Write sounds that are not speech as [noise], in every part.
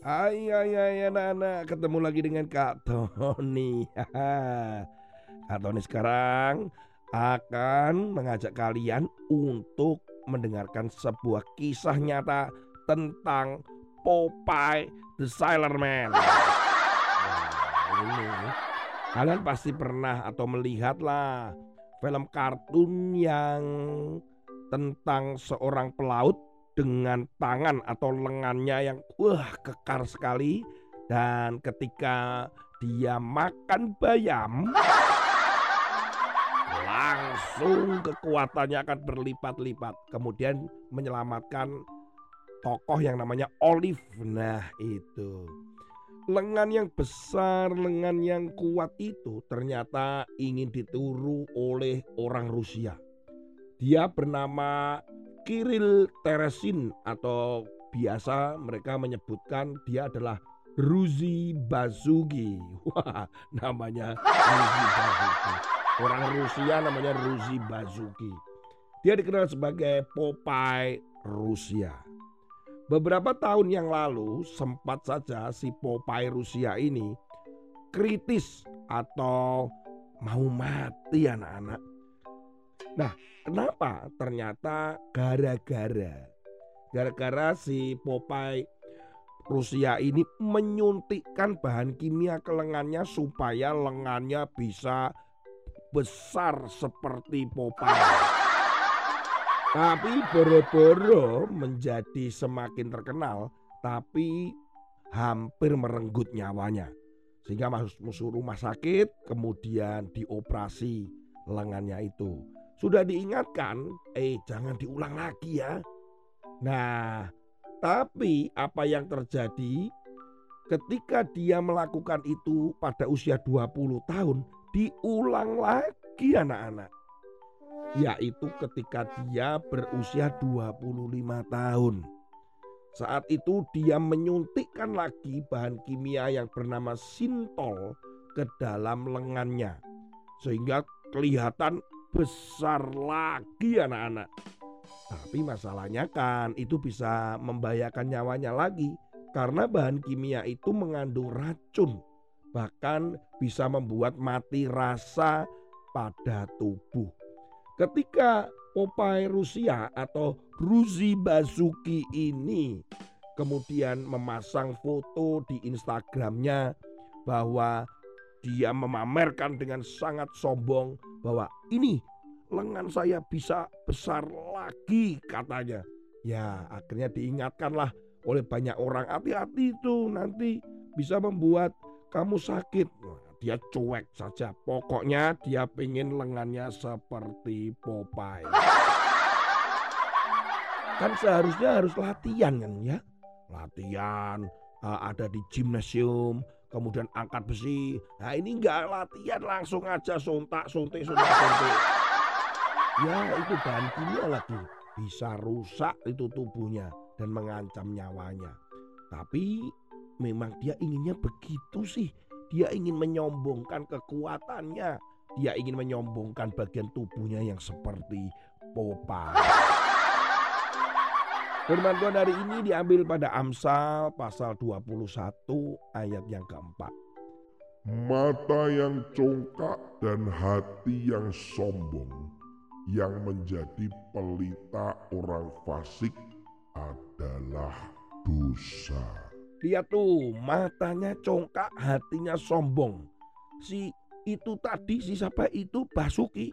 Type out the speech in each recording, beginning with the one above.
Hai hai hai anak-anak Ketemu lagi dengan Kak Tony [laughs] Kak Tony sekarang akan mengajak kalian untuk mendengarkan sebuah kisah nyata tentang Popeye the Sailor Man. Kalian pasti pernah atau melihat lah film kartun yang tentang seorang pelaut dengan tangan atau lengannya yang wah kekar sekali. Dan ketika dia makan bayam [laughs] langsung kekuatannya akan berlipat-lipat. Kemudian menyelamatkan tokoh yang namanya Olive. Nah itu. Lengan yang besar lengan yang kuat itu ternyata ingin dituru oleh orang Rusia. Dia bernama Kiril Teresin atau biasa mereka menyebutkan dia adalah Ruzi Bazugi. [laughs] Wah, namanya Ruzi Bazugi. Orang Rusia namanya Ruzi Bazugi. Dia dikenal sebagai Popeye Rusia. Beberapa tahun yang lalu sempat saja si Popeye Rusia ini kritis atau mau mati anak-anak. Nah, kenapa? Ternyata gara-gara gara-gara si Popeye Rusia ini menyuntikkan bahan kimia ke lengannya supaya lengannya bisa besar seperti Popeye. [laughs] Tapi boro-boro menjadi semakin terkenal, tapi hampir merenggut nyawanya. Sehingga masuk rumah sakit, kemudian dioperasi lengannya itu. Sudah diingatkan, eh jangan diulang lagi ya. Nah, tapi apa yang terjadi ketika dia melakukan itu pada usia 20 tahun diulang lagi anak-anak. Yaitu ketika dia berusia 25 tahun. Saat itu dia menyuntikkan lagi bahan kimia yang bernama sintol ke dalam lengannya. Sehingga kelihatan besar lagi anak-anak. Tapi masalahnya kan itu bisa membahayakan nyawanya lagi karena bahan kimia itu mengandung racun. Bahkan bisa membuat mati rasa pada tubuh. Ketika Popeye Rusia atau Ruzi Bazuki ini kemudian memasang foto di Instagramnya bahwa dia memamerkan dengan sangat sombong bahwa ini lengan saya bisa besar lagi katanya. Ya akhirnya diingatkanlah oleh banyak orang hati-hati itu nanti bisa membuat kamu sakit. dia cuek saja. Pokoknya dia pengen lengannya seperti Popeye. Kan seharusnya harus latihan kan ya. Latihan uh, ada di gimnasium, kemudian angkat besi. Nah ini enggak latihan langsung aja sontak suntik sontak suntik. [laughs] Ya itu bahan kimia lagi bisa rusak itu tubuhnya dan mengancam nyawanya. Tapi memang dia inginnya begitu sih. Dia ingin menyombongkan kekuatannya. Dia ingin menyombongkan bagian tubuhnya yang seperti Popeye. [laughs] Firman Tuhan hari ini diambil pada Amsal pasal 21 ayat yang keempat. Mata yang congkak dan hati yang sombong yang menjadi pelita orang fasik adalah dosa. Lihat tuh, matanya congkak, hatinya sombong. Si itu tadi, si siapa itu Basuki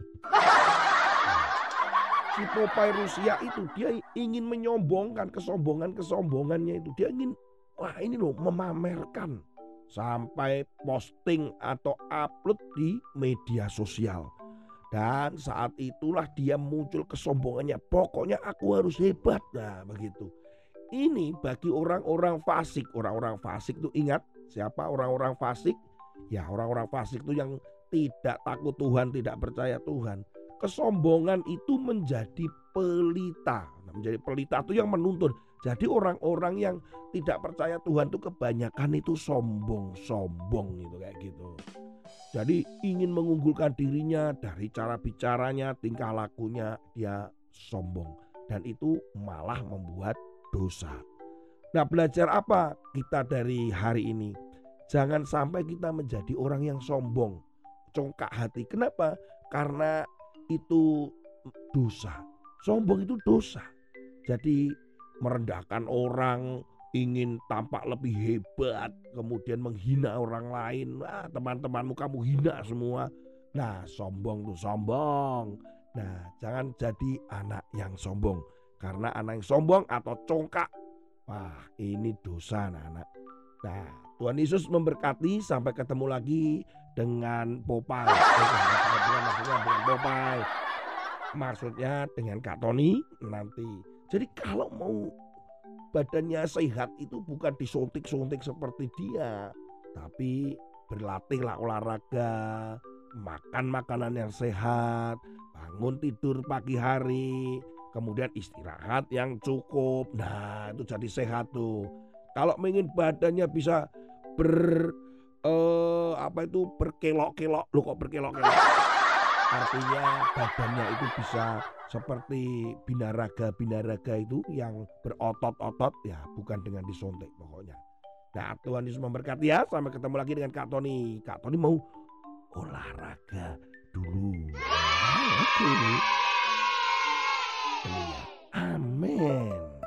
si Popeye Rusia itu dia ingin menyombongkan kesombongan-kesombongannya itu. Dia ingin wah ini loh memamerkan sampai posting atau upload di media sosial. Dan saat itulah dia muncul kesombongannya. Pokoknya aku harus hebat. Nah begitu. Ini bagi orang-orang fasik. Orang-orang fasik itu ingat siapa orang-orang fasik? Ya orang-orang fasik itu yang tidak takut Tuhan, tidak percaya Tuhan kesombongan itu menjadi pelita. Nah, menjadi pelita itu yang menuntun. Jadi orang-orang yang tidak percaya Tuhan itu kebanyakan itu sombong-sombong gitu kayak gitu. Jadi ingin mengunggulkan dirinya dari cara bicaranya, tingkah lakunya dia sombong dan itu malah membuat dosa. Nah, belajar apa kita dari hari ini? Jangan sampai kita menjadi orang yang sombong, congkak hati. Kenapa? Karena itu dosa. Sombong itu dosa. Jadi merendahkan orang, ingin tampak lebih hebat, kemudian menghina orang lain. Wah, teman-temanmu kamu hina semua. Nah, sombong tuh sombong. Nah, jangan jadi anak yang sombong. Karena anak yang sombong atau congkak, wah ini dosa anak-anak. Nah, Tuhan Yesus memberkati sampai ketemu lagi dengan Popeye. [laughs] Maksudnya dengan Popeye. Maksudnya dengan Kak Tony nanti. Jadi kalau mau badannya sehat itu bukan disuntik-suntik seperti dia, tapi berlatihlah olahraga, makan makanan yang sehat, bangun tidur pagi hari, kemudian istirahat yang cukup. Nah, itu jadi sehat tuh. Kalau ingin badannya bisa ber uh, apa itu berkelok-kelok. Lo kok berkelok-kelok? [laughs] Artinya badannya itu bisa seperti binaraga-binaraga itu yang berotot-otot. Ya bukan dengan disontek pokoknya. Nah Tuhan Yesus memberkati ya. Sampai ketemu lagi dengan Kak Tony. Kak Tony mau olahraga dulu. Nah, oke. Okay. Amin.